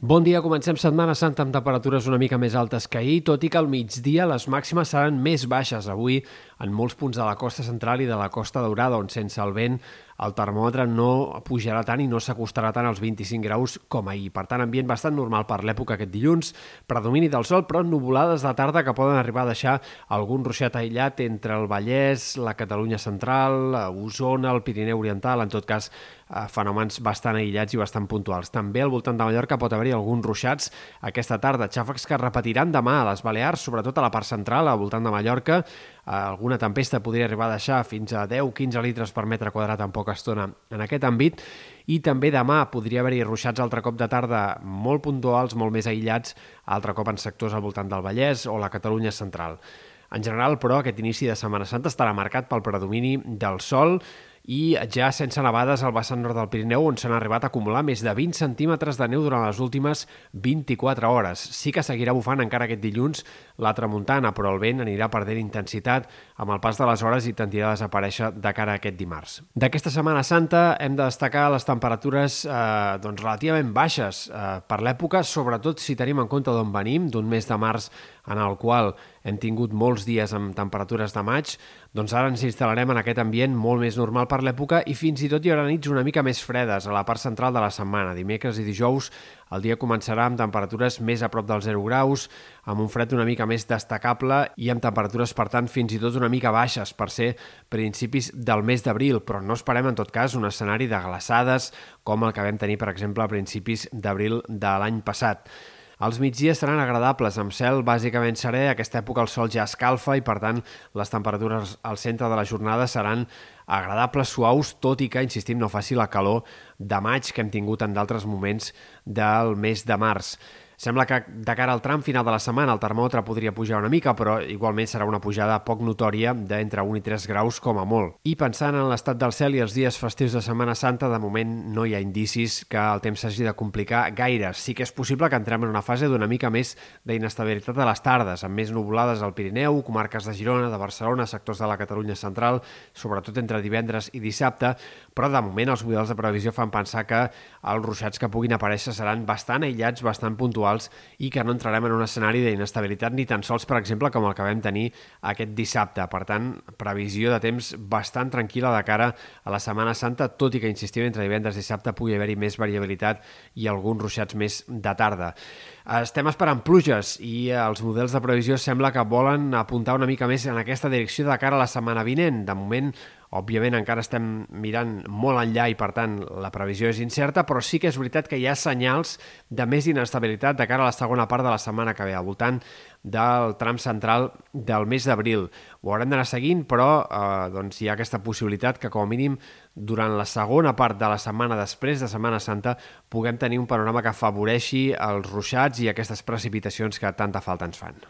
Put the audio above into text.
Bon dia, comencem Setmana Santa amb temperatures una mica més altes que ahir, tot i que al migdia les màximes seran més baixes avui en molts punts de la costa central i de la costa daurada, on sense el vent el termòmetre no pujarà tant i no s'acostarà tant als 25 graus com ahir. Per tant, ambient bastant normal per l'època aquest dilluns, predomini del sol, però nuvolades de tarda que poden arribar a deixar algun ruixat aïllat entre el Vallès, la Catalunya central, Osona, el Pirineu oriental, en tot cas eh, fenòmens bastant aïllats i bastant puntuals. També al voltant de Mallorca pot haver haver-hi alguns ruixats aquesta tarda, xàfecs que repetiran demà a les Balears, sobretot a la part central, al voltant de Mallorca. Eh, alguna tempesta podria arribar a deixar fins a 10-15 litres per metre quadrat en poca estona en aquest àmbit i també demà podria haver-hi ruixats altre cop de tarda molt puntuals, molt més aïllats, altre cop en sectors al voltant del Vallès o la Catalunya central. En general, però, aquest inici de Setmana Santa estarà marcat pel predomini del sol, i ja sense nevades al vessant nord del Pirineu on s'han arribat a acumular més de 20 centímetres de neu durant les últimes 24 hores. Sí que seguirà bufant encara aquest dilluns la tramuntana, però el vent anirà perdent intensitat amb el pas de les hores i tendirà a desaparèixer de cara a aquest dimarts. D'aquesta Setmana Santa hem de destacar les temperatures eh, doncs, relativament baixes eh, per l'època, sobretot si tenim en compte d'on venim, d'un mes de març en el qual hem tingut molts dies amb temperatures de maig, doncs ara ens instal·larem en aquest ambient molt més normal per l'època i fins i tot hi haurà nits una mica més fredes a la part central de la setmana. Dimecres i dijous el dia començarà amb temperatures més a prop dels 0 graus, amb un fred una mica més destacable i amb temperatures, per tant, fins i tot una mica baixes per ser principis del mes d'abril, però no esperem, en tot cas, un escenari de glaçades com el que vam tenir, per exemple, a principis d'abril de l'any passat. Els migdies seran agradables, amb cel bàsicament serè. Aquesta època el sol ja escalfa i, per tant, les temperatures al centre de la jornada seran agradables, suaus, tot i que, insistim, no faci la calor de maig que hem tingut en d'altres moments del mes de març. Sembla que de cara al tram final de la setmana el termòmetre podria pujar una mica, però igualment serà una pujada poc notòria d'entre 1 i 3 graus com a molt. I pensant en l'estat del cel i els dies festius de Setmana Santa, de moment no hi ha indicis que el temps s'hagi de complicar gaire. Sí que és possible que entrem en una fase d'una mica més d'inestabilitat a les tardes, amb més nuvolades al Pirineu, comarques de Girona, de Barcelona, sectors de la Catalunya central, sobretot entre divendres i dissabte, però de moment els models de previsió fan pensar que els ruixats que puguin aparèixer seran bastant aïllats, bastant puntuals puntuals i que no entrarem en un escenari d'inestabilitat ni tan sols, per exemple, com el que vam tenir aquest dissabte. Per tant, previsió de temps bastant tranquil·la de cara a la Setmana Santa, tot i que, insistim, entre divendres i dissabte pugui haver-hi més variabilitat i alguns ruixats més de tarda. Estem esperant pluges i els models de previsió sembla que volen apuntar una mica més en aquesta direcció de cara a la setmana vinent. De moment, Òbviament encara estem mirant molt enllà i per tant la previsió és incerta, però sí que és veritat que hi ha senyals de més inestabilitat de cara a la segona part de la setmana que ve, al voltant del tram central del mes d'abril. Ho haurem d'anar seguint, però eh, doncs hi ha aquesta possibilitat que com a mínim durant la segona part de la setmana després de Setmana Santa puguem tenir un panorama que afavoreixi els ruixats i aquestes precipitacions que tanta falta ens fan.